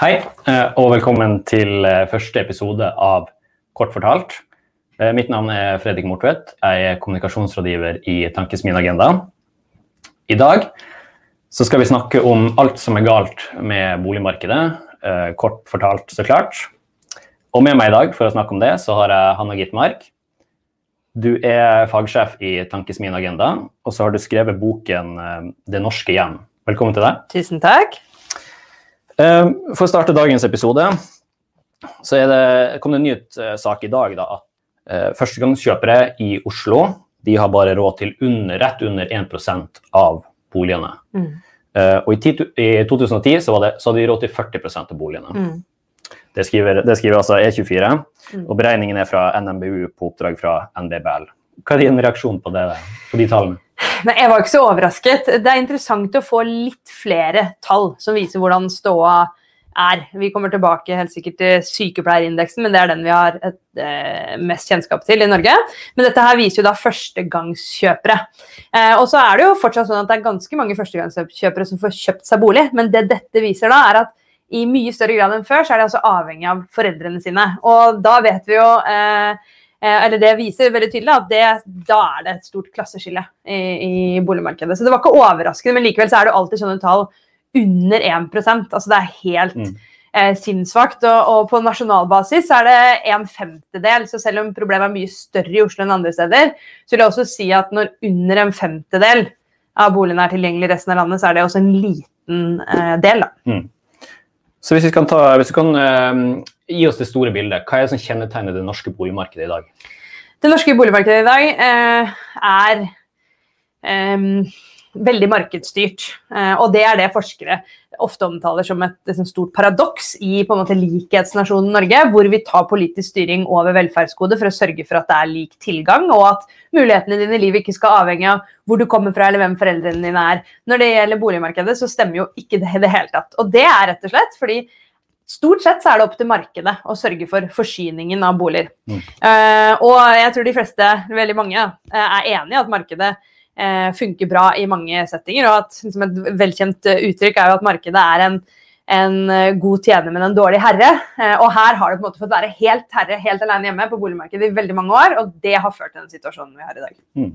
Hei, eh, og velkommen til eh, første episode av Kort fortalt. Eh, mitt navn er Fredrik Mortvedt. Jeg er kommunikasjonsrådgiver i Tankesmien Agenda. I dag skal vi snakke om alt som er galt med boligmarkedet. Kort fortalt, så klart. Og med meg i dag for å snakke om det, så har jeg Hanna Gitmark. Du er fagsjef i Tankesmien Agenda, og så har du skrevet boken 'Det norske hjem'. Velkommen til deg. Tusen takk. Eh, for å starte dagens episode, så det, kom det en ny sak i dag da, at uh, førstegangskjøpere i Oslo de har bare råd til under, rett under 1% av boligene. Mm. Og i, i, 2010 så, det, så, hadde de råd til 40% av boligene. Mm. Det, skriver, det, skriver, altså E24, mm. og beregningen er fra NMBU på oppdrag fra NBBL. Hva er din reaksjon på, det, på de tallene? Nei, Jeg var ikke så overrasket. Det er interessant å få litt flere tall som viser hvordan ståa er. Vi kommer tilbake helt sikkert til sykepleierindeksen, men det er den vi har et, eh, mest kjennskap til i Norge. Men dette her viser jo da førstegangskjøpere. Eh, og så er det jo fortsatt sånn at det er ganske mange førstegangskjøpere som får kjøpt seg bolig, men det dette viser da, er at i mye større grad enn før så er de altså avhengig av foreldrene sine. Og da vet vi jo eh, eller det viser veldig tydelig at det, da er det et stort klasseskille i, i, boligmarkedet. Så det var ikke overraskende, men likevel så er det alltid sånne tall under 1% Altså det er helt mm. eh, sinnssvakt. Og, og, på nasjonalbasis er det en femtedel. Så selv om problemet er mye større i Oslo enn andre steder, så vil jeg også si at når under en femtedel av boligene er tilgjengelig i resten av landet, så er det også en liten eh, del. da. Mm. Så hvis vi kan, ta, hvis vi kan uh, gi oss det store bildet, hva er det som kjennetegner det norske boligmarkedet i dag? Det norske boligmarkedet i dag uh, er um, veldig markedsstyrt. Uh, og det er det forskere ofte omtaler som et, et stort paradoks i på en måte likhetsnasjonen Norge, hvor vi tar politisk styring over velferdsgode for å sørge for at det er lik tilgang, og at mulighetene dine i livet ikke skal avhenge av hvor du kommer fra eller hvem foreldrene dine er. Når det gjelder boligmarkedet, så stemmer jo ikke det i det hele tatt. Og det er rett og slett fordi Stort sett så er det opp til markedet å sørge for forsyningen av boliger. Mm. Uh, og jeg tror de fleste, veldig mange, uh, er enig i at markedet eh, funker bra i mange settinger. og at liksom Et velkjent eh, uttrykk er jo at markedet er en, en eh, god tjener, men en dårlig herre. Eh, og her har det på en måte fått være helt herre helt alene hjemme på boligmarkedet i veldig mange år, og det har ført til den situasjonen vi har i dag. Mm.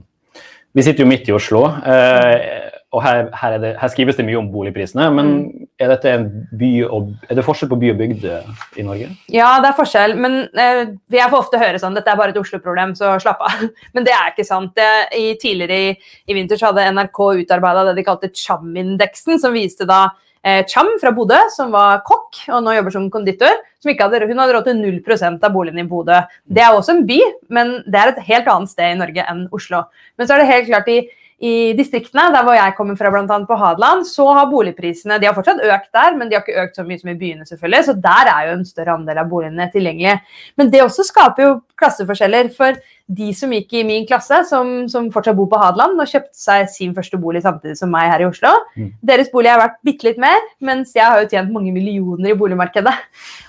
Vi sitter jo midt i Oslo, eh, og her, her, det, her, skrives det mye om boligprisene. Men mm. er, dette en by og, er det forskjell på by og bygd eh, i Norge? Ja, det er forskjell. Men eh, jeg får ofte høre sånn dette er bare et Oslo-problem, så slapp av. Men det er ikke sant. Det, i, tidligere i, i vinter så hadde NRK utarbeida det de kalte Cham-indeksen, som viste da eh, Cham fra Bodø, som var kokk og nå jobber som konditor. Som hadde, hun hadde råd til 0% av boligene i Bodø. Det er også en by, men det er et helt annet sted i Norge enn Oslo. Men så er det helt klart i i distriktene, der hvor jeg kommer fra, bl.a. på Hadeland, så har boligprisene de har fortsatt økt der, men de har ikke økt så mye som i byene, selvfølgelig. Så der er jo en større andel av boligene tilgjengelige. Men det også skaper jo klasseforskjeller. For de som gikk i min klasse, som, som fortsatt bor på Hadeland, og kjøpte seg sin første bolig samtidig som meg her i Oslo, mm. deres bolig har vært bitte litt mer, mens jeg har jo tjent mange millioner i boligmarkedet.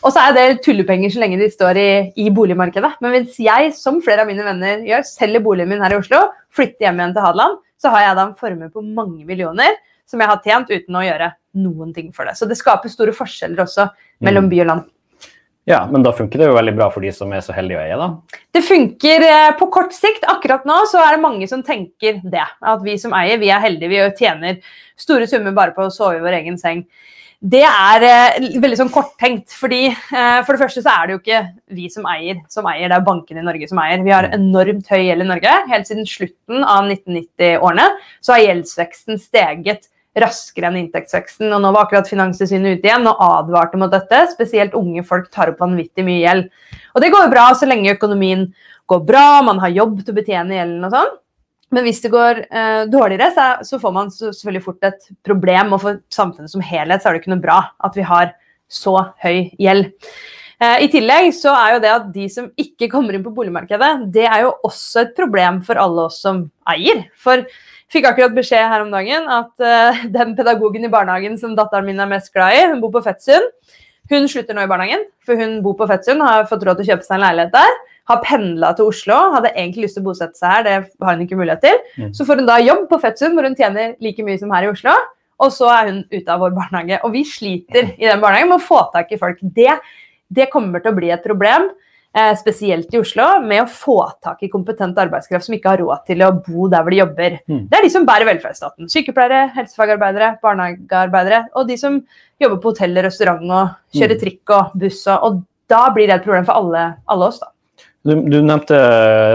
Og så er det tullepenger så lenge de står i, i boligmarkedet. Men hvis jeg, som flere av mine venner gjør, selger boligen min her i Oslo, flytter hjem igjen til Hadeland, så har jeg da en formue på mange millioner som jeg har tjent uten å gjøre noen ting for det. Så det skaper store forskjeller også mellom mm. by og land. Ja, men da funker det jo veldig bra for de som er så heldige å eie, da? Det funker eh, på kort sikt. Akkurat nå så er det mange som tenker det. At vi som eier, vi er heldige. Vi tjener store summer bare på å sove i vår egen seng det er eh, veldig sånn korttenkt. fordi eh, For det første så er det jo ikke vi som eier, som eier, det er bankene i Norge som eier. Vi har enormt høy gjeld i Norge. Helt siden slutten av 1990-årene så har gjeldsveksten steget raskere enn inntektsveksten. og Nå var akkurat Finanstilsynet ute igjen og advarte mot dette. Spesielt unge folk tar opp vanvittig mye gjeld. Og det går jo bra så lenge økonomien går bra, man har jobb til å betjene gjelden og sånn. Men hvis det går eh, dårligere, så, så, får man så, selvfølgelig fort et problem. Og for samfunnet som helhet så er det ikke noe bra at vi har så høy gjeld. Eh, I tillegg så er jo det at de som ikke kommer inn på boligmarkedet, det er jo også et problem for alle oss som eier. For jeg fikk akkurat beskjed her om dagen at uh, den pedagogen i barnehagen som datteren min er mest glad i, hun bor på Fettsund, hun slutter nå i barnehagen, for hun bor på Fettsund har fått råd til å kjøpe seg en leilighet der har pendla til Oslo, hadde egentlig lyst til å bosette seg her, det har hun ikke mulighet til. Mm. Så får hun da jobb på Fettsund, hvor hun tjener like mye som her i Oslo. og så er hun ute av vår barnehage. Og vi sliter i den barnehagen med å få tak i folk. Det, det kommer til å bli et problem, eh, spesielt i Oslo, med å få tak i kompetent arbeidskraft som ikke har råd til å bo der hvor de jobber. Mm. Det er de som bærer velferdsstaten. Sykepleiere, helsefagarbeidere, barnehagearbeidere. Og de som jobber på hotell, restaurant og kjører Mm. trikk og buss. Og, og da blir det et problem for alle, alle oss, da. Du, du nevnte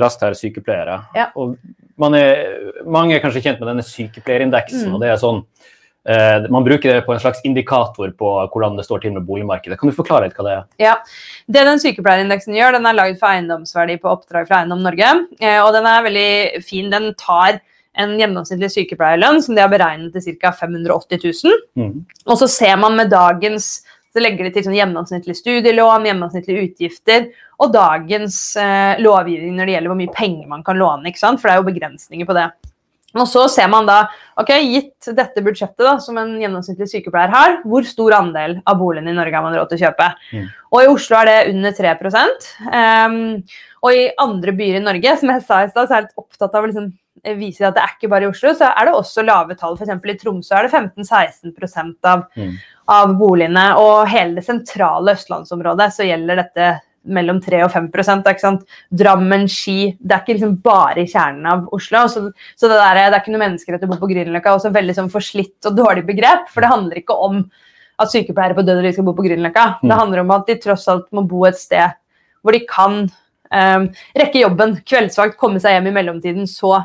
raskt her sykepleiere. Ja. Og man er, mange er kanskje kjent med denne sykepleierindeksen. Mm. og det er sånn, eh, Man bruker det på en slags indikator på hvordan det står til med boligmarkedet. Kan du forklare litt hva det er? Ja, Det den sykepleierindeksen gjør, den er laget for eiendomsverdi på oppdrag fra Eiendom Norge. eh, Og den er veldig fin. Den tar en gjennomsnittlig sykepleierlønn som de har beregnet til ca. 580 000. Mm. Og så ser man med dagens så legger de til sånn gjennomsnittlig studielån, gjennomsnittlige utgifter og dagens eh, lovgivning når det gjelder hvor mye penger man kan låne. ikke sant? For det er jo begrensninger på det. Og så ser man da, ok, gitt dette budsjettet da, som en gjennomsnittlig sykepleier har, hvor stor andel av boligene i Norge har man råd til å kjøpe. Mm. Og i Oslo er det under 3 um, Og i andre byer i Norge, som jeg sa i stad, så er jeg litt opptatt av liksom vise at det er ikke bare i Oslo, så er det også lave tall. F.eks. i Tromsø er det 15-16 av, Mm. av boligene. Og hele det sentrale østlandsområdet så gjelder dette mellom 3 og 5 ikke sant? Drammen, Ski Det er ikke liksom bare i kjernen av Oslo. Så, så det, der, det er ikke noe menneskerett å bo på Grünerløkka. også Også veldig sånn forslitt og dårlig begrep. For det handler ikke om at sykepleiere på død og liv skal bo på Grünerløkka. Mm. Det handler om at de tross alt må bo et sted hvor de kan um, rekke jobben, kveldsvakt, komme seg hjem i mellomtiden, så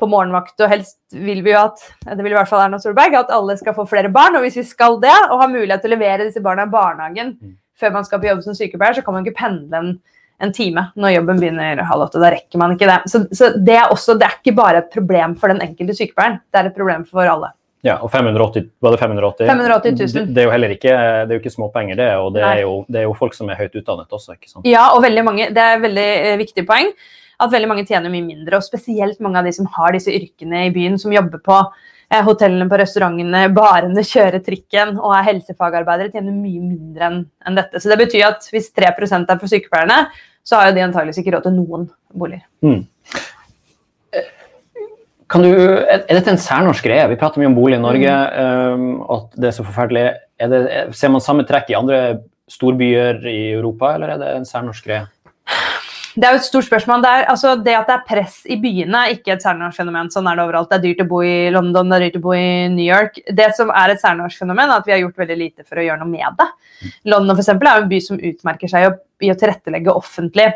på morgenvakt. Og helst vil vi jo at det vil i hvert fall Erna Solberg, at alle skal få flere barn. Og hvis vi skal det, og har mulighet til å levere disse barna i barnehagen Mm. før man skal på jobb som sykepleier, så kan man ikke pendle en, en time når jobben begynner halv åtte. Da rekker man ikke det. Så, så det, er også, det er ikke bare et problem for den enkelte sykepleieren, det er et problem for alle. Ja, og 580, var det 580? 580 000. Det, det er jo heller ikke, det er jo ikke småpenger, det. Og det er, jo, det er jo folk som er høyt utdannet også, ikke sant? Ja, og veldig mange, det er et veldig eh, viktig poeng at veldig mange tjener mye mindre, og spesielt mange av de som har disse yrkene i byen, som jobber på eh, hotellene, på restaurantene, barene, kjører trikken og er helsefagarbeidere, tjener mye mindre enn en dette. Så det betyr at hvis 3 er for sykepleierne, så har jo de antageligvis ikke råd til noen boliger. Mm. Kan du, er dette en særnorsk greie? Vi prater mye om bolig i Norge, um, at det er så forferdelig. Er det, er- ser man samme trekk i andre storbyer i Europa, eller er det en særnorsk greie? Det er jo et stort spørsmål. Det, er, altså, det at det er press i byene, er ikke et særnorsk fenomen. Sånn er det overalt. Det er dyrt å bo i London, det er dyrt å bo i New York. Det som er et særnorsk fenomen, er at vi har gjort veldig lite for å gjøre noe med det. London for eksempel, er en by som utmerker seg i å tilrettelegge offentlig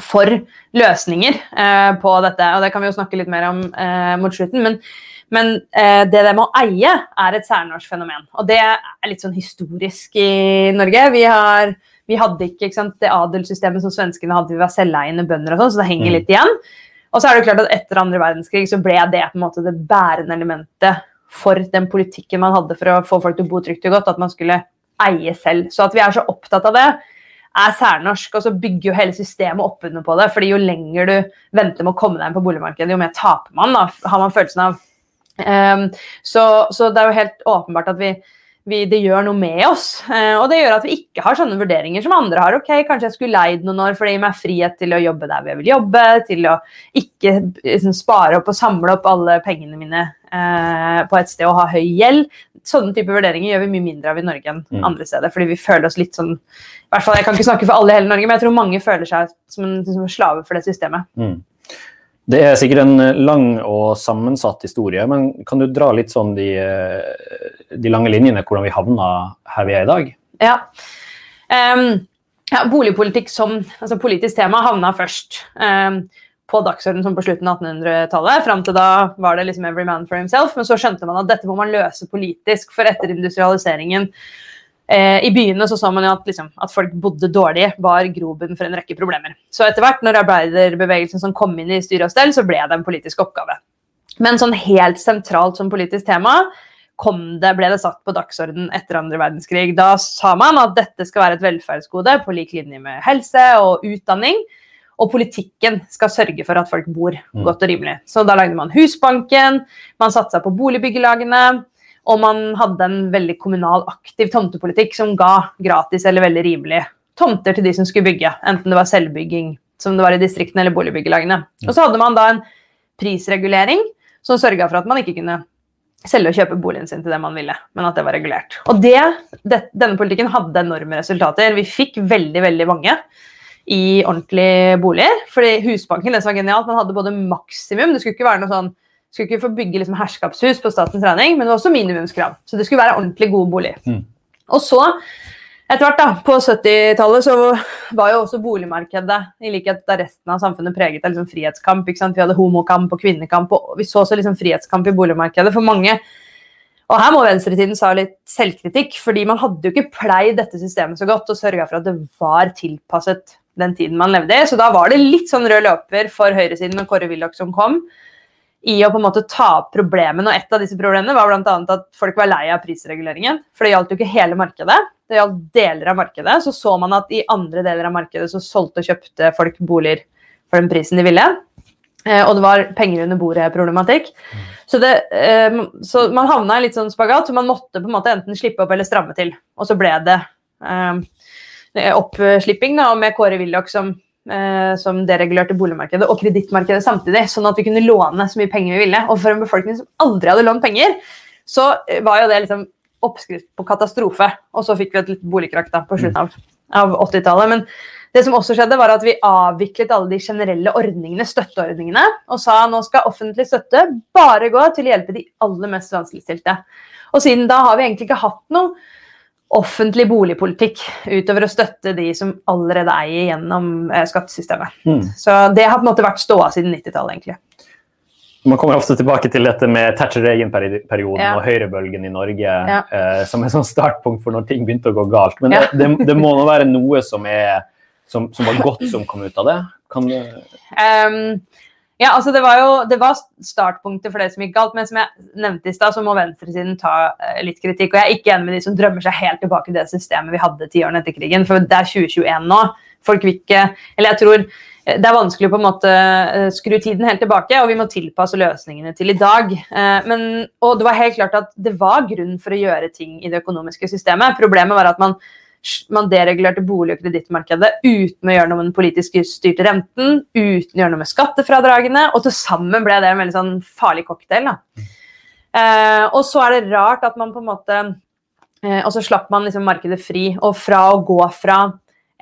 for løsninger eh, på dette. Og det kan vi jo snakke litt mer om eh, mot slutten. Men, men eh, det det med å eie er et særnorsk fenomen. Og det er litt sånn historisk i Norge. Vi har vi hadde ikke, ikke sant, det adelssystemet som svenskene hadde, vi var selveiende bønder og sånn, så det henger Mm. litt igjen. Og så er det klart at etter andre verdenskrig så ble det på en måte det bærende elementet for den politikken man hadde for å få folk til å bo trygt og godt, at man skulle eie selv. Så at vi er så opptatt av det, er særnorsk, og så bygger jo hele systemet opp under på det. fordi jo lenger du venter med å komme deg inn på boligmarkedet, jo mer taper man, da, har man følelsen av. Um, så, så det er jo helt åpenbart at vi, vi, det gjør noe med oss. Eh, og det gjør at vi ikke har sånne vurderinger som andre har. Ok, kanskje jeg skulle leid noen år, for det gir meg frihet til å jobbe der jeg vil jobbe. Til å ikke liksom, spare opp og samle opp alle pengene mine eh, på et sted og ha høy gjeld. Sånne type vurderinger gjør vi mye mindre av i Norge enn Mm. andre steder. Fordi vi føler oss litt sånn i hvert fall, Jeg kan ikke snakke for alle i hele Norge, men jeg tror mange føler seg som en, som en slave for det systemet. Mm. Det er sikkert en lang og sammensatt historie, men kan du dra litt sånn de, eh, de lange linjene hvordan vi havna her vi er i dag? Ja. Um, ja boligpolitikk som altså politisk tema havna først Um, på dagsordenen som på slutten av 1800-tallet. Fram til da var det liksom 'every man for himself', men så skjønte man at dette må man løse politisk. For etter industrialiseringen eh, i byene så så man jo at, liksom, at folk bodde dårlig, var grobunn for en rekke problemer. Så etter hvert, når arbeiderbevegelsen som kom inn i styre og stell, så ble det en politisk oppgave. Men sånn helt sentralt som politisk tema det, ble det satt på dagsorden etter andre verdenskrig. Da sa man at dette skal være et velferdsgode på lik linje med helse og utdanning. Og politikken skal sørge for at folk bor Mm. godt og rimelig. Så da lagde man Husbanken, man satsa på boligbyggelagene, og man hadde en veldig kommunal aktiv tomtepolitikk som ga gratis eller veldig rimelig tomter til de som skulle bygge. Enten det var selvbygging, som det var i distriktene, eller boligbyggelagene. Og så hadde man da en prisregulering som sørga for at man ikke kunne selge og kjøpe boligen sin til det man ville, men at det var regulert. Og det, det, denne politikken hadde enorme resultater. Vi fikk veldig, veldig mange i ordentlige boliger. Fordi Husbanken det som var genialt, man hadde både maksimum Det skulle ikke være noe sånn skulle ikke få bygge liksom herskapshus på statens regning, men det var også minimumskrav. Så det skulle være ordentlig gode boliger. Mm. Og så, etter hvert da, på 70-tallet, så var jo også boligmarkedet i likhet med resten av samfunnet preget av liksom frihetskamp. ikke sant? Vi hadde homokamp og kvinnekamp, og vi så også liksom frihetskamp i boligmarkedet for mange. Og her må venstresiden sa litt selvkritikk, fordi man hadde jo ikke pleid dette systemet så godt og sørga for at det var tilpasset den tiden man levde i. Så da var det litt sånn rød løper for høyresiden og Kåre Willoch som kom i å på en måte ta opp problemene. Og et av disse problemene var bl.a. at folk var lei av prisreguleringen. For det gjaldt jo ikke hele markedet, det gjaldt deler av markedet. Så så man at i andre deler av markedet så solgte og kjøpte folk boliger for den prisen de ville. Eh, og det var penger under bordet-problematikk. Så, eh, så man havna i litt sånn spagat, så man måtte på en måte enten slippe opp eller stramme til. Og så ble det eh, oppslipping da, med Kåre Willoch som som deregulerte boligmarkedet og kredittmarkedet samtidig, sånn at vi kunne låne så mye penger vi ville. Og for en befolkning som aldri hadde lånt penger, så eh, var jo det liksom oppskrift på katastrofe. Og så fikk vi et litt boligkrakk da på slutten av, av 80-tallet. Men det som også skjedde, var at vi avviklet alle de generelle ordningene, støtteordningene, og sa nå skal offentlig støtte bare gå til å hjelpe de aller mest vanskeligstilte. Og siden da har vi egentlig ikke hatt noe offentlig boligpolitikk utover å støtte de som allerede eier gjennom eh, skattesystemet. Mm. Så det har på en måte vært ståa siden 90-tallet, egentlig. Man kommer ofte tilbake til dette med Thatcher-Reagan-perioden Ja. og høyrebølgen i Norge Ja. eh, som et sånn startpunkt for når ting begynte å gå galt. Men Ja. det, det, må nå være noe som, er, som, som var godt som kom ut av det? Kan du Ehm, ja, altså det var jo det var startpunktet for det som gikk galt, men som jeg nevnte i stad, så må venstresiden ta eh, litt kritikk. Og jeg er ikke enig med de som drømmer seg helt tilbake til det systemet vi hadde ti årene etter krigen, for det er 2021 nå. Folk vil ikke Eller jeg tror eh, det er vanskelig å på en måte eh, skru tiden helt tilbake, og vi må tilpasse løsningene til i dag. Men, og det var helt klart at det var grunn for å gjøre ting i det økonomiske systemet. Problemet var at man man deregulerte bolig- og kredittmarkedet uten å gjøre noe med den politisk styrte renten, uten å gjøre noe med skattefradragene, og til sammen ble det en veldig sånn farlig cocktail. Da. Eh, og så er det rart at man på en måte eh, Og så slapp man liksom markedet fri, og fra å gå fra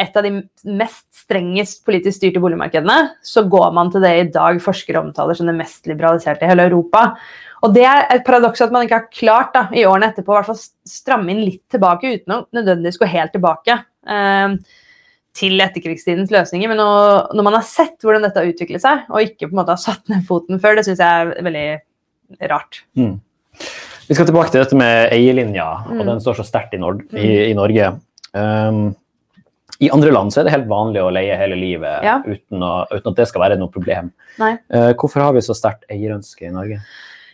et av de mest strengest politisk styrte boligmarkedene, så går man til det i dag forskere omtaler som det mest liberaliserte i hele Europa. Og det er et paradoks at man ikke har klart da, i årene etterpå å stramme inn litt tilbake, uten å nødvendigvis gå helt tilbake eh, til etterkrigstidens løsninger. Men nå, når man har sett hvordan dette har utviklet seg, og ikke på en måte har satt ned foten før, det syns jeg er veldig rart. Mm. Vi skal tilbake til dette med eierlinja, og Mm. den står så sterkt i, Nord i, i Norge. Um, I andre land så er det helt vanlig å leie hele livet Ja. uten, å, uten at det skal være noe problem. Eh, hvorfor har vi så sterkt eierønske i Norge?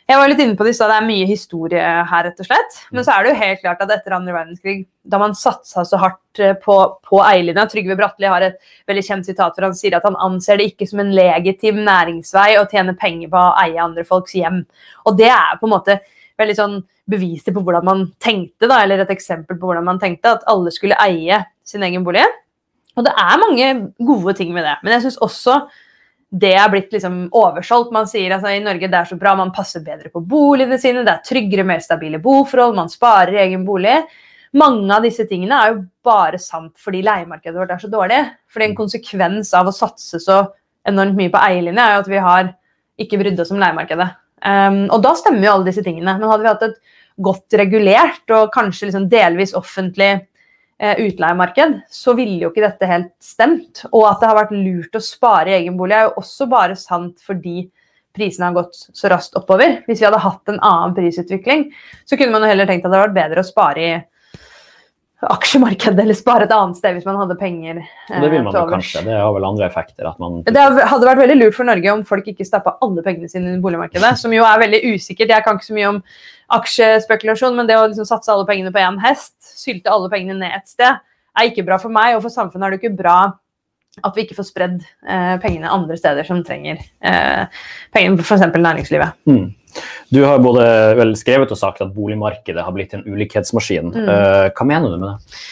Jeg var litt inne på det i stad, det er mye historie her, rett og slett. Men så er det jo helt klart at etter andre verdenskrig, da man satsa så hardt eh, på, på eierlinja Trygve Bratteli har et veldig kjent sitat hvor han sier at han anser det ikke som en legitim næringsvei å tjene penger på å eie andre folks hjem. Og det er på en måte veldig sånn beviset på hvordan man tenkte, da, eller et eksempel på hvordan man tenkte, at alle skulle eie sin egen bolig. Og det er mange gode ting med det. Men jeg syns også det er blitt liksom oversolgt. Man sier altså i Norge det er så bra, man passer bedre på boligene sine, det er tryggere, mer stabile boforhold, man sparer egen bolig. Mange av disse tingene er jo bare sant fordi leiemarkedet vårt er så dårlig. Fordi en konsekvens av å satse så enormt mye på eierlinje, er jo at vi har ikke brydd oss om leiemarkedet. Um, og da stemmer jo alle disse tingene. Men hadde vi hatt et godt regulert og kanskje liksom delvis offentlig utleiemarked, så ville jo ikke dette helt stemt. Og at det har vært lurt å spare i egen bolig, er jo også bare sant fordi prisene har gått så raskt oppover. Hvis vi hadde hatt en annen prisutvikling, så kunne man jo heller tenkt at det hadde vært bedre å spare i aksjemarkedet eller spare et annet sted hvis man hadde penger. Eh, det vil man til jo kanskje. Det har vel andre effekter. man... Det hadde vært veldig lurt for Norge om folk ikke stappa alle pengene sine i boligmarkedet, som jo er veldig usikkert. Jeg kan ikke så mye om aksjespekulasjon, men det å liksom satse alle pengene på én hest, sylte alle pengene ned et sted, er ikke bra for meg, og for samfunnet er det ikke bra at vi ikke får spredd eh, pengene andre steder som trenger eh, pengene, f.eks. næringslivet. Mm. Du har både vel skrevet og sagt at boligmarkedet har blitt en ulikhetsmaskin. Mm. Eh, hva mener du med det?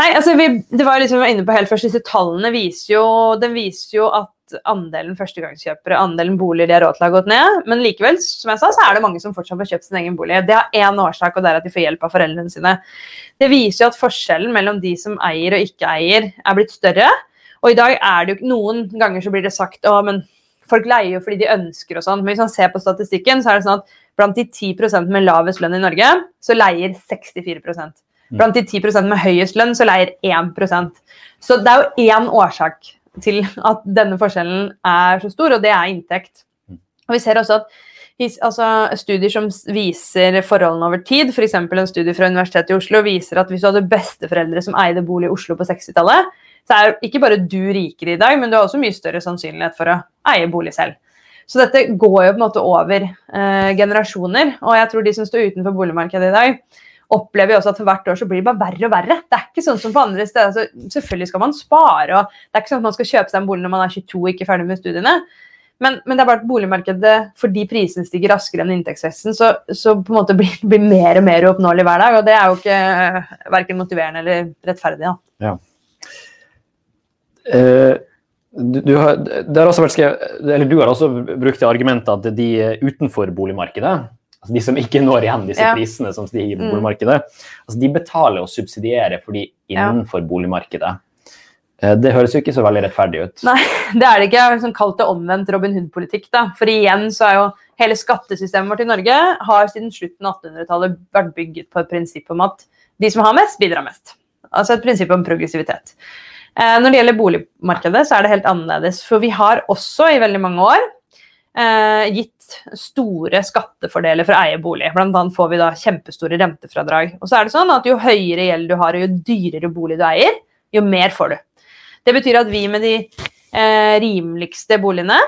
Nei, altså vi, det var liksom vi var inne på helt først, Disse tallene viser jo, den viser jo at at andelen førstegangskjøpere, andelen boliger de har råd til, har gått ned. Men likevel, som jeg sa, så er det mange som fortsatt får kjøpt sin egen bolig. Det har én årsak, og det er at de får hjelp av foreldrene sine. Det viser jo at forskjellen mellom de som eier og ikke eier, er blitt større. Og i dag er det jo Noen ganger så blir det sagt å, men folk leier jo fordi de ønsker og sånn. Men hvis man ser på statistikken, så er det sånn at blant de 10% med lavest lønn i Norge, så leier 64% Blant de 10% med høyest lønn, så leier 1% Så det er jo én årsak til at denne forskjellen er så stor, og det er inntekt. Og vi ser også at altså, Studier som viser forholdene over tid, f.eks. en studie fra Universitetet i Oslo, viser at hvis du hadde besteforeldre som eide bolig i Oslo på 60-tallet, så er ikke bare du rikere i dag, men du har også mye større sannsynlighet for å eie bolig selv. Så dette går jo på en måte over eh, generasjoner. Og jeg tror de som står utenfor boligmarkedet i dag, opplever jo også at for hvert år så blir det bare verre og verre. Det er ikke sånn som på andre steder. Altså, selvfølgelig skal man spare, og det er ikke sånn at man skal kjøpe seg en bolig når man er 22 og ikke ferdig med studiene. Men, men, det er bare at boligmarkedet, fordi prisene stiger raskere enn inntektsveksten, så, så, på en måte blir, blir mer og mer uoppnåelig hver dag. Og det er jo ikke uh, verken motiverende eller rettferdig. Da. ja. Uh, du, har, har skrevet, du, har også brukt det argumentet at de utenfor boligmarkedet altså de som ikke når igjen disse ja. prisene som stiger på mm. boligmarkedet, altså de betaler og subsidierer for de innenfor ja. boligmarkedet. Eh, det høres jo ikke så veldig rettferdig ut. Nei, det er det ikke. Jeg har liksom kalt det omvendt Robin Hood-politikk. For igjen så er jo hele skattesystemet vårt i Norge har siden slutten av 1800-tallet vært bygget på et prinsipp om at de som har mest, bidrar mest. Altså et prinsipp om progressivitet. Eh, når det gjelder boligmarkedet, så er det helt annerledes. For vi har også i veldig mange år eh, gitt store skattefordeler for å eie bolig. Blant annet får vi da kjempestore rentefradrag. Og så er det sånn at Jo høyere gjeld du har og jo dyrere bolig du eier, jo mer får du. Det betyr at vi med de eh, rimeligste boligene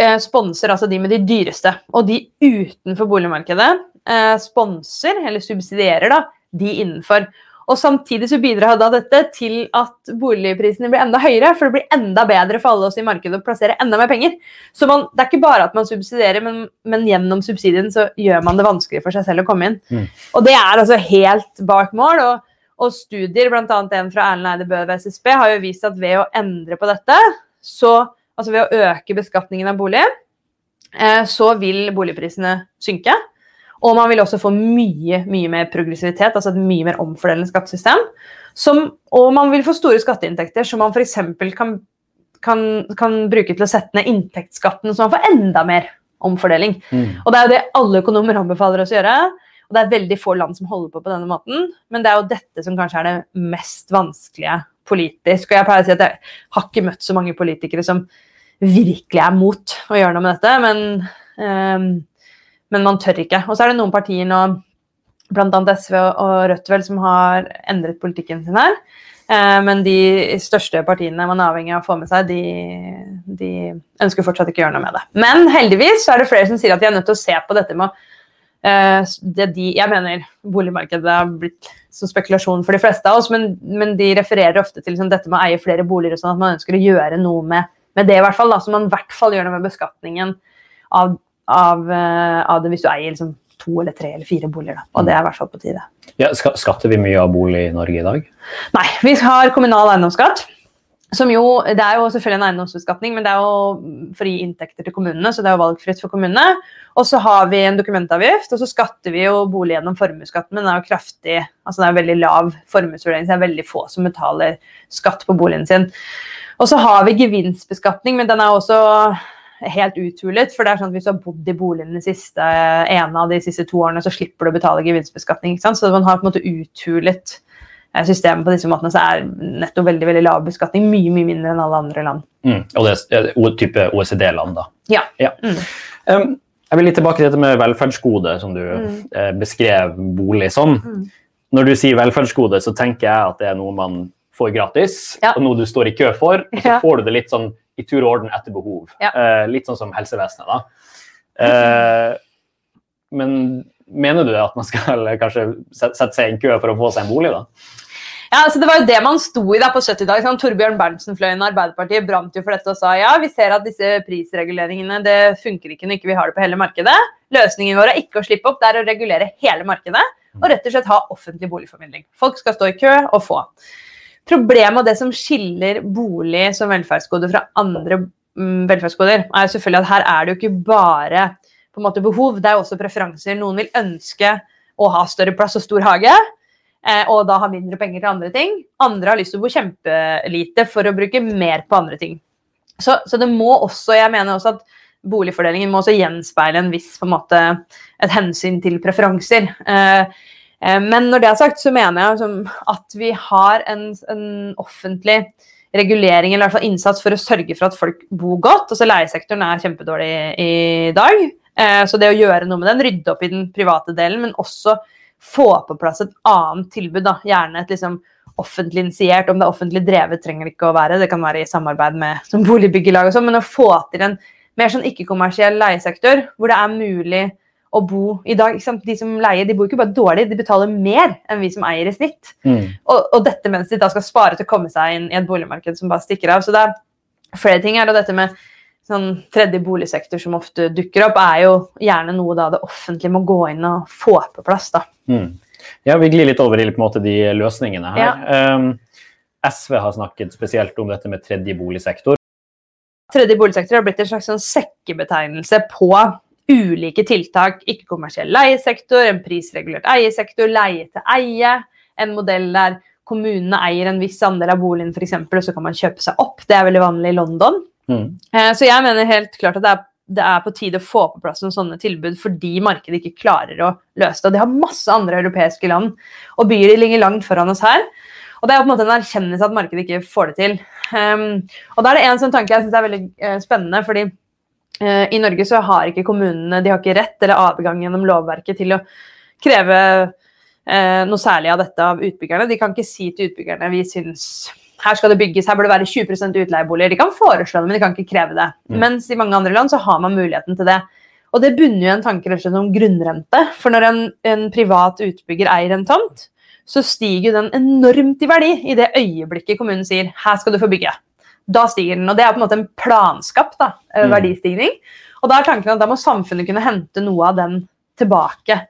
eh, sponser altså de med de dyreste. Og de utenfor boligmarkedet eh, sponser, eller subsidierer, da, de innenfor. Og Samtidig så bidrar da dette til at boligprisene blir enda høyere, for det blir enda bedre for alle oss i markedet å plassere enda mer penger. Så man, Det er ikke bare at man subsidierer, men, men, gjennom subsidien så gjør man det vanskelig for seg selv å komme inn. Mm. Og Det er altså helt bak mål. og, og studier, bl.a. en fra Erlend Eide Bø ved SSB, har jo vist at ved å endre på dette, så, altså ved å øke beskatningen av bolig, eh, så vil boligprisene synke. Og man vil også få mye mye mer progressivitet, altså et mye mer omfordelende skattesystem. Som, og man vil få store skatteinntekter som man f.eks. Kan, kan, kan bruke til å sette ned inntektsskatten, så man får enda mer omfordeling. Mm. Og Det er jo det alle økonomer anbefaler oss å gjøre. Og Det er veldig få land som holder på på denne måten, men det er jo dette som kanskje er det mest vanskelige politisk. Og jeg pleier å si at jeg har ikke møtt så mange politikere som virkelig er mot å gjøre noe med dette, men um, men man tør ikke. Og så er det noen partier nå, bl.a. SV og Rødt, vel, som har endret politikken sin her. Eh, men de største partiene man er avhengig av å få med seg, de, de, ønsker fortsatt ikke å gjøre noe med det. Men heldigvis er det flere som sier at de er nødt til å se på dette med uh, det de, Jeg mener boligmarkedet har blitt som spekulasjon for de fleste av oss, men, men de refererer ofte til liksom, dette med å eie flere boliger og sånn, at man ønsker å gjøre noe med, med det, i hvert fall. Da, så man i hvert fall gjør noe med beskatningen av av, eh, av det hvis du eier liksom to eller tre eller fire boliger. Da. Og det er i hvert fall på tide. Ja, skatter vi mye av bolig i Norge i dag? Nei, vi har kommunal eiendomsskatt. Som jo, Det er jo selvfølgelig en eiendomsbeskatning, men det er jo fri inntekter til kommunene. så det er jo valgfritt for kommunene. Og så har vi en dokumentavgift, og så skatter vi jo bolig gjennom formuesskatten. Men den er jo kraftig, altså det er veldig lav formuesvurdering, så det er veldig få som betaler skatt på boligen sin. Og så har vi gevinstbeskatning, men den er også helt uthulet. For det er sånn at hvis du har bodd i boligen de siste, ene av de siste to årene, så slipper du å betale gevinstbeskatning. Så man har på en måte uthulet eh, systemet på disse måtene, så er netto veldig veldig lav beskatning. Mye mye mindre enn alle andre land. Mm. Og det er type OECD-land, da. Ja. ja. Mm. Um, jeg vil litt tilbake til dette med velferdsgode, som du mm. eh, beskrev bolig som. Mm. Når du sier velferdsgode, så tenker jeg at det er noe man får gratis, ja. og noe du står i kø for. Og så får du det litt sånn i tur og orden etter behov. Ja. Uh, litt sånn som helsevesenet, da. Uh, men mener du at man skal kanskje sette seg i en kø for å få seg en bolig, da? Ja, altså Det var jo det man sto i da på 70-tallet. Sånn, Torbjørn Berntsen-fløyen Arbeiderpartiet brant jo for dette og sa ja, vi ser at disse prisreguleringene det funker ikke når ikke vi har det på hele markedet. Løsningen vår er ikke å slippe opp, det er å regulere hele markedet og rett og slett ha offentlig boligformidling. Folk skal stå i kø og få. Problemet og det som skiller bolig som velferdsgode fra andre mm, velferdsgoder, er selvfølgelig at her er det jo ikke bare på en måte behov, det er også preferanser. Noen vil ønske å ha større plass og stor hage, eh, og da ha mindre penger til andre ting. Andre har lyst til å bo kjempelite for å bruke mer på andre ting. Så, så det må også, jeg mener også at boligfordelingen må også gjenspeile en viss på en måte, et hensyn til preferanser. Eh, men når det er sagt, så mener jeg liksom, at vi har en, en offentlig regulering eller i hvert fall innsats for å sørge for at folk bor godt. Altså Leiesektoren er kjempedårlig i dag. Eh, så det å gjøre noe med den, rydde opp i den private delen, men også få på plass et annet tilbud. Da. Gjerne et liksom offentlig initiert, om det er offentlig drevet trenger det ikke å være, det kan være i samarbeid med som boligbyggelag og sånn, men å få til en mer sånn ikke-kommersiell leiesektor hvor det er mulig å bo i dag. De som leier, de bor ikke bare dårlig, de betaler mer enn vi som eier i snitt. Mm. Og, og, dette mens de da skal spare til å komme seg inn i et boligmarked som bare stikker av. Så det er flere ting her. Og dette med sånn tredje boligsektor som ofte dukker opp, er jo gjerne noe da det offentlige må gå inn og få på plass. da. Mm. Ja, Vi glir litt over i måte, de løsningene her. Ja. Um, SV har snakket spesielt om dette med tredje boligsektor. Tredje boligsektor har blitt en slags sånn sekkebetegnelse på ulike tiltak. Ikke-kommersiell leiesektor, en prisregulert eiesektor, leie til eie. En modell der kommunene eier en viss andel av boligen, f.eks., og så kan man kjøpe seg opp. Det er veldig vanlig i London. Mm. Eh, så jeg mener helt klart at det er, det er, på tide å få på plass noen sånne tilbud fordi markedet ikke klarer å løse det. Og de har masse andre europeiske land og byer de ligger langt foran oss her. Og det er på en måte en erkjennelse at markedet ikke får det til. Um, og da er det en sånn tanke jeg syns er veldig uh, spennende, fordi i Norge så har ikke kommunene de har ikke rett eller adgang gjennom lovverket til å kreve uh, noe særlig av dette av utbyggerne. De kan ikke si til utbyggerne vi syns her skal det bygges, her bør det være 20% utleieboliger. De kan foreslå det, men de kan ikke kreve det. Mm. Mens i mange andre land så har man muligheten til det. Og det bunner jo en tanke rett og slett om grunnrente. For når en, en, privat utbygger eier en tomt, så stiger den enormt i verdi i det øyeblikket kommunen sier 'her skal du få bygge'. Da stiger den. Og det er på en måte en planskapt da, eh, mm. verdistigning. Og da er tanken at da må samfunnet kunne hente noe av den tilbake.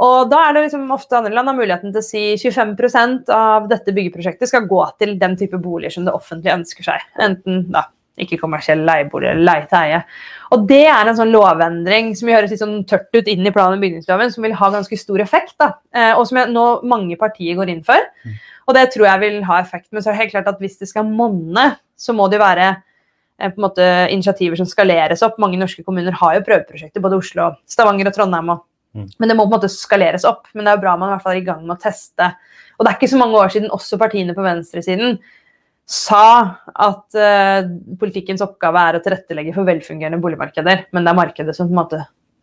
Og da er det liksom ofte andre land har muligheten til å si 25% av dette byggeprosjektet skal gå til den type boliger som det offentlige ønsker seg. Enten da, ikke kommersiell leiebolig eller leie til eie. Og det er en sånn lovendring som høres litt sånn tørt ut inn i plan- og bygningsloven, som vil ha ganske stor effekt. da, eh, Og som jeg, nå mange partier går inn for. Mm. Og det tror jeg vil ha effekt. Men så er det helt klart at hvis det skal monne, så må det jo være eh, på en måte initiativer som skaleres opp. Mange norske kommuner har jo prøveprosjekter, både Oslo, Stavanger og Trondheim. og Mm. Men det må på en måte skaleres opp. Men det er jo bra man i hvert fall er i gang med å teste. Og det er ikke så mange år siden også partiene på venstresiden sa at uh, politikkens oppgave er å tilrettelegge for velfungerende boligmarkeder, men det er markedet som på en måte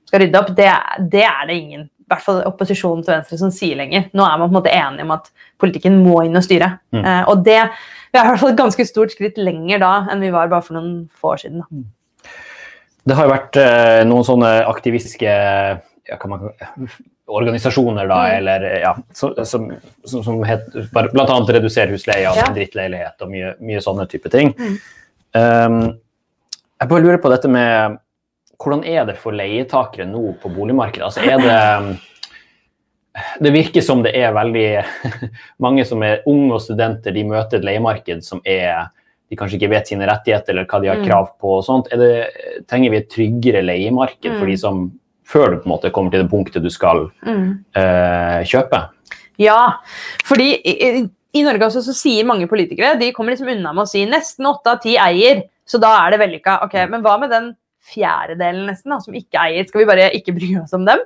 skal rydde opp. Det, det er det ingen, hvert fall opposisjonen til venstre, som sier lenger. Nå er man på en måte enige om at politikken må inn og styre. Mm. Eh, og det vi er i hvert fall et ganske stort skritt lenger da enn vi var bare for noen få år siden. Da. Det har jo vært eh, noen sånne aktivistiske ja, man, organisasjoner, da, mm. eller ja, som, som, som het, bl.a. redusere husleia, ja. drittleilighet og mye, mye, sånne type ting. Mm. Um, jeg bare lurer på dette med hvordan er det for leietakere nå på boligmarkedet? Altså er det det virker som det er veldig mange som er unge og studenter, de møter et leiemarked som er de kanskje ikke vet sine rettigheter eller hva de har mm. krav på. og sånt. Det, trenger vi et tryggere leiemarked for de mm. som før du på en måte kommer til det punktet du skal mm. uh, kjøpe? Ja, fordi i, i Norge også så sier mange politikere de kommer liksom unna med å si nesten åtte av ti eier, så da er det vellykka. Ok, Men hva med den fjerdedelen nesten da, som ikke eier? Skal vi bare ikke bry oss om dem?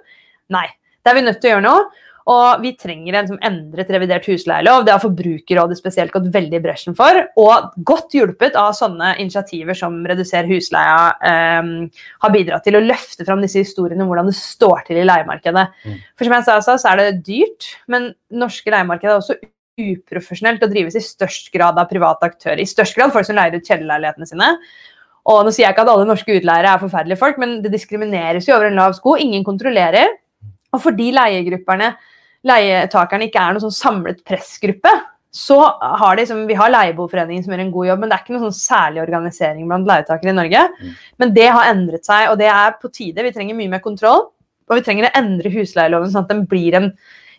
Nei. Det er vi nødt til å gjøre noe. Og vi trenger en som endret revidert husleielov. Det har Forbrukerrådet spesielt gått veldig i bresjen for. Og godt hjulpet av sånne initiativer som Reduser husleia eh, har bidratt til å løfte fram disse historiene om hvordan det står til i leiemarkedet. Mm. For som jeg sa, så er det dyrt, men norske leiemarkedet er også uprofesjonelt og drives i størst grad av private aktører. I størst grad folk som leier ut kjellerleilighetene sine. Og nå sier jeg ikke at alle norske utleiere er forferdelige folk, men det diskrimineres jo over en lav sko. Ingen kontrollerer. Og fordi leiegrupperne leietakerne ikke er noen sånn samlet pressgruppe, så har de, som, Vi har Leieboerforeningen som gjør en god jobb, men det er ikke noen sånn særlig organisering blant leietakere i Norge. Mm. Men det har endret seg, og det er på tide. Vi trenger mye mer kontroll. Og vi trenger å endre husleieloven sånn at den blir en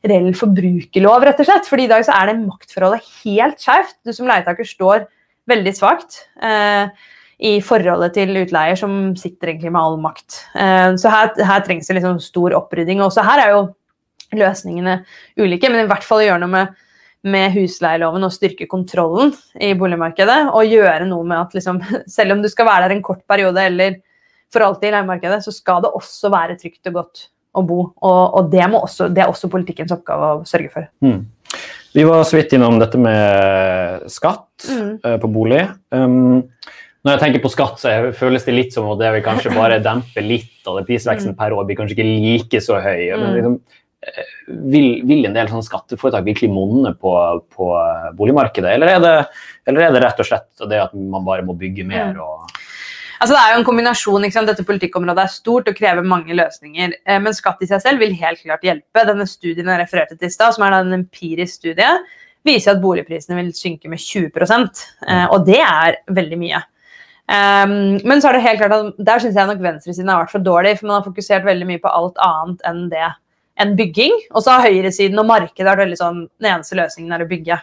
reell forbrukerlov, rett og slett. Fordi i dag så er det maktforholdet helt skjevt. Du som leietaker står veldig svakt. Eh, i forholdet til utleier, som sitter egentlig med all makt. Eh, så her, her trengs det liksom stor opprydding. Også her er jo løsningene ulike, men i hvert fall å gjøre noe med, med husleieloven og styrke kontrollen i boligmarkedet. Og gjøre noe med at liksom, selv om du skal være der en kort periode eller for alltid i leiemarkedet, så skal det også være trygt og godt å bo. Og, og det, også, det, er også politikkens oppgave å sørge for. Mm. Vi var så vidt innom dette med skatt mm. uh, på bolig. Um, når jeg tenker på skatt, så føles det litt som at det vil kanskje bare dempe litt, og det prisveksten mm. per år blir kanskje ikke like så høy. Men mm. liksom, eh, vil, vil, en del sånne skatteforetak virkelig monne på, på, boligmarkedet, eller er, det, eller er, det, rett og slett det at man bare må bygge mer? Mm. og Altså, det er jo en kombinasjon. Dette politikkområdet er stort og krever mange løsninger. Eh, men skatt i seg selv vil helt klart hjelpe. Denne studien jeg refererte til i stad, som er en empirisk studie, viser at boligprisene vil synke med 20 eh, Og det er veldig mye. Um, men så er det helt klart at der syns jeg nok venstresiden har vært for dårlig. For man har fokusert veldig mye på alt annet enn det enn bygging. Og så har høyresiden og markedet vært veldig sånn Den eneste løsningen er å bygge.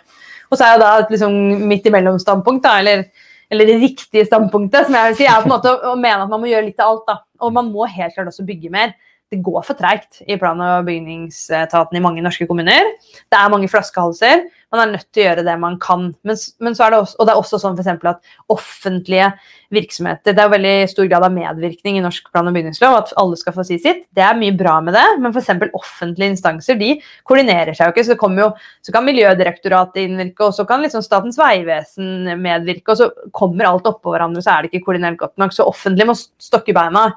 Og så er jo da et liksom midt imellom-standpunkt, da, eller eller det riktige standpunktet, som jeg vil si, er på en måte å, mene at man må gjøre litt av alt. da. Og man må helt klart også bygge mer. Det går for treigt i plan- og bygningsetaten i mange norske kommuner. Det er mange flaskehalser. Man er nødt til å gjøre det man kan. Men, men så er det også, og det er også sånn for at offentlige virksomheter Det er jo veldig stor grad av medvirkning i norsk plan- og bygningslov, at alle skal få si sitt. Det er mye bra med det, men f.eks. offentlige instanser de koordinerer seg jo ikke. Så, jo, så kan Miljødirektoratet innvirke, og så kan liksom Statens vegvesen medvirke, og så kommer alt oppå hverandre, så er det ikke koordinert godt nok. Så offentlig må stokke beina.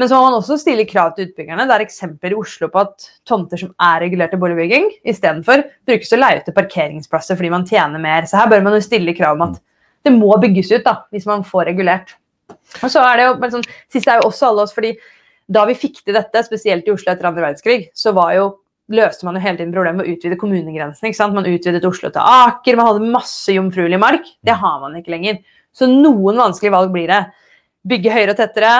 Men så må man også stille krav til utbyggerne. Det er eksempler i Oslo på at tomter som er regulert til boligbygging, istedenfor brukes til å leie ut til parkeringsplasser fordi man tjener mer. Så her bør man jo stille krav om at det må bygges ut da, hvis man får regulert. Og så er det jo, sånn, Sist er jo også alle oss, fordi da vi fikk til dette, spesielt i Oslo etter andre verdenskrig, så var jo løste man jo hele tiden problemet med å utvide sant? Man utvidet Oslo til Aker, man hadde masse jomfruelig mark. Det har man ikke lenger. Så noen vanskelige valg blir det. Bygge høyere og tettere,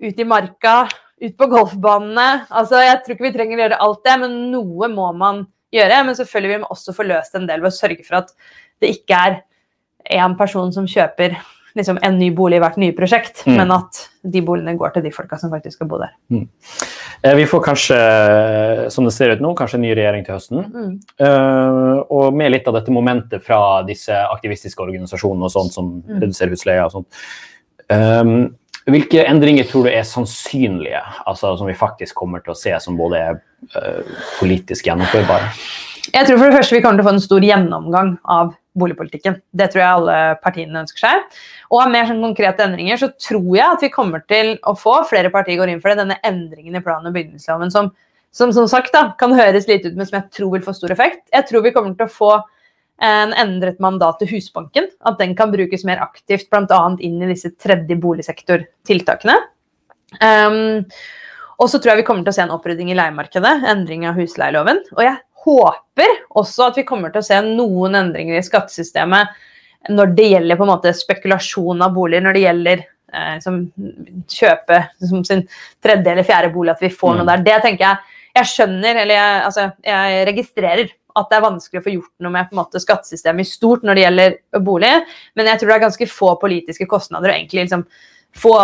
ut i marka, ut på golfbanene. Altså, jeg tror ikke vi trenger å gjøre alt det, men noe må man gjøre. Men selvfølgelig vil må også få løst en del ved å sørge for at det ikke er én person som kjøper liksom, en ny bolig i hvert nye prosjekt, mm. men at de boligene går til de folka som faktisk skal bo der. Mm. Eh, vi får kanskje, som det ser ut nå, kanskje en ny regjering til høsten. Mm. Uh, og med litt av dette momentet fra disse aktivistiske organisasjonene og sånt som mm. reduserer husleia og sånt. Um, hvilke endringer tror du er sannsynlige, altså som vi faktisk kommer til å se som både er uh, politisk gjennomførbare? Jeg tror for det første vi kommer til å få en stor gjennomgang av boligpolitikken. Det tror jeg alle partiene ønsker seg. Og av mer sånn konkrete endringer så tror jeg at vi kommer til å få flere partier går inn for det, denne endringen i plan- og bygningsloven som, som, som sagt da, kan høres lite ut, men som jeg tror vil få stor effekt. Jeg tror vi kommer til å få en endret mandat til Husbanken. At den kan brukes mer aktivt, bl.a. inn i disse tredje boligsektortiltakene. Um, og så tror jeg vi kommer til å se en opprydding i leiemarkedet, endring av husleieloven. Og jeg håper også at vi kommer til å se noen endringer i skattesystemet når det gjelder på en måte spekulasjon av boliger, når det gjelder eh, som kjøpe som sin tredje eller fjerde bolig, at vi får mm. noe der. Det tenker jeg Jeg skjønner, eller jeg, altså, jeg registrerer at det er vanskelig å få gjort noe med på en måte, skattesystemet i stort når det gjelder bolig, men jeg tror det er ganske få politiske kostnader og egentlig liksom få,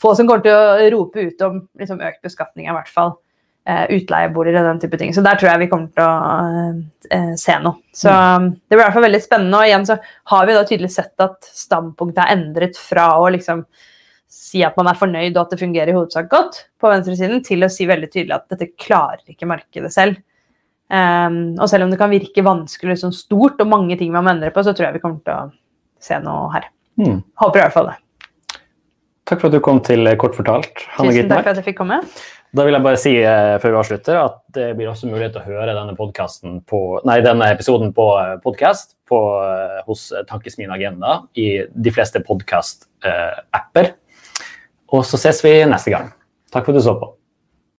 få som kommer til å rope ut om liksom, økt beskatning i hvert fall uh, utleieboliger og den type ting. Så der tror jeg vi kommer til å uh, se noe. Så mm. det blir i hvert fall veldig spennende. Og igjen så har vi da tydelig sett at standpunktet er endret fra å liksom si at man er fornøyd og at det fungerer i hovedsak godt på venstresiden, til å si veldig tydelig at dette klarer ikke markedet selv. Um, og selv om det kan virke vanskelig liksom stort og mange ting man må endre på, så tror jeg vi kommer til å se noe her. Mm. Håper i hvert fall det. Takk for at du kom til Kort fortalt. Hanne Tusen takk for at jeg fikk komme. Da vil jeg bare si uh, før vi avslutter, at det blir også mulighet til å høre denne, på, nei, denne episoden på uh, podkast uh, hos Tankesmien Agenda i de fleste podkast-apper. Og så ses vi neste gang. Takk for at du så på.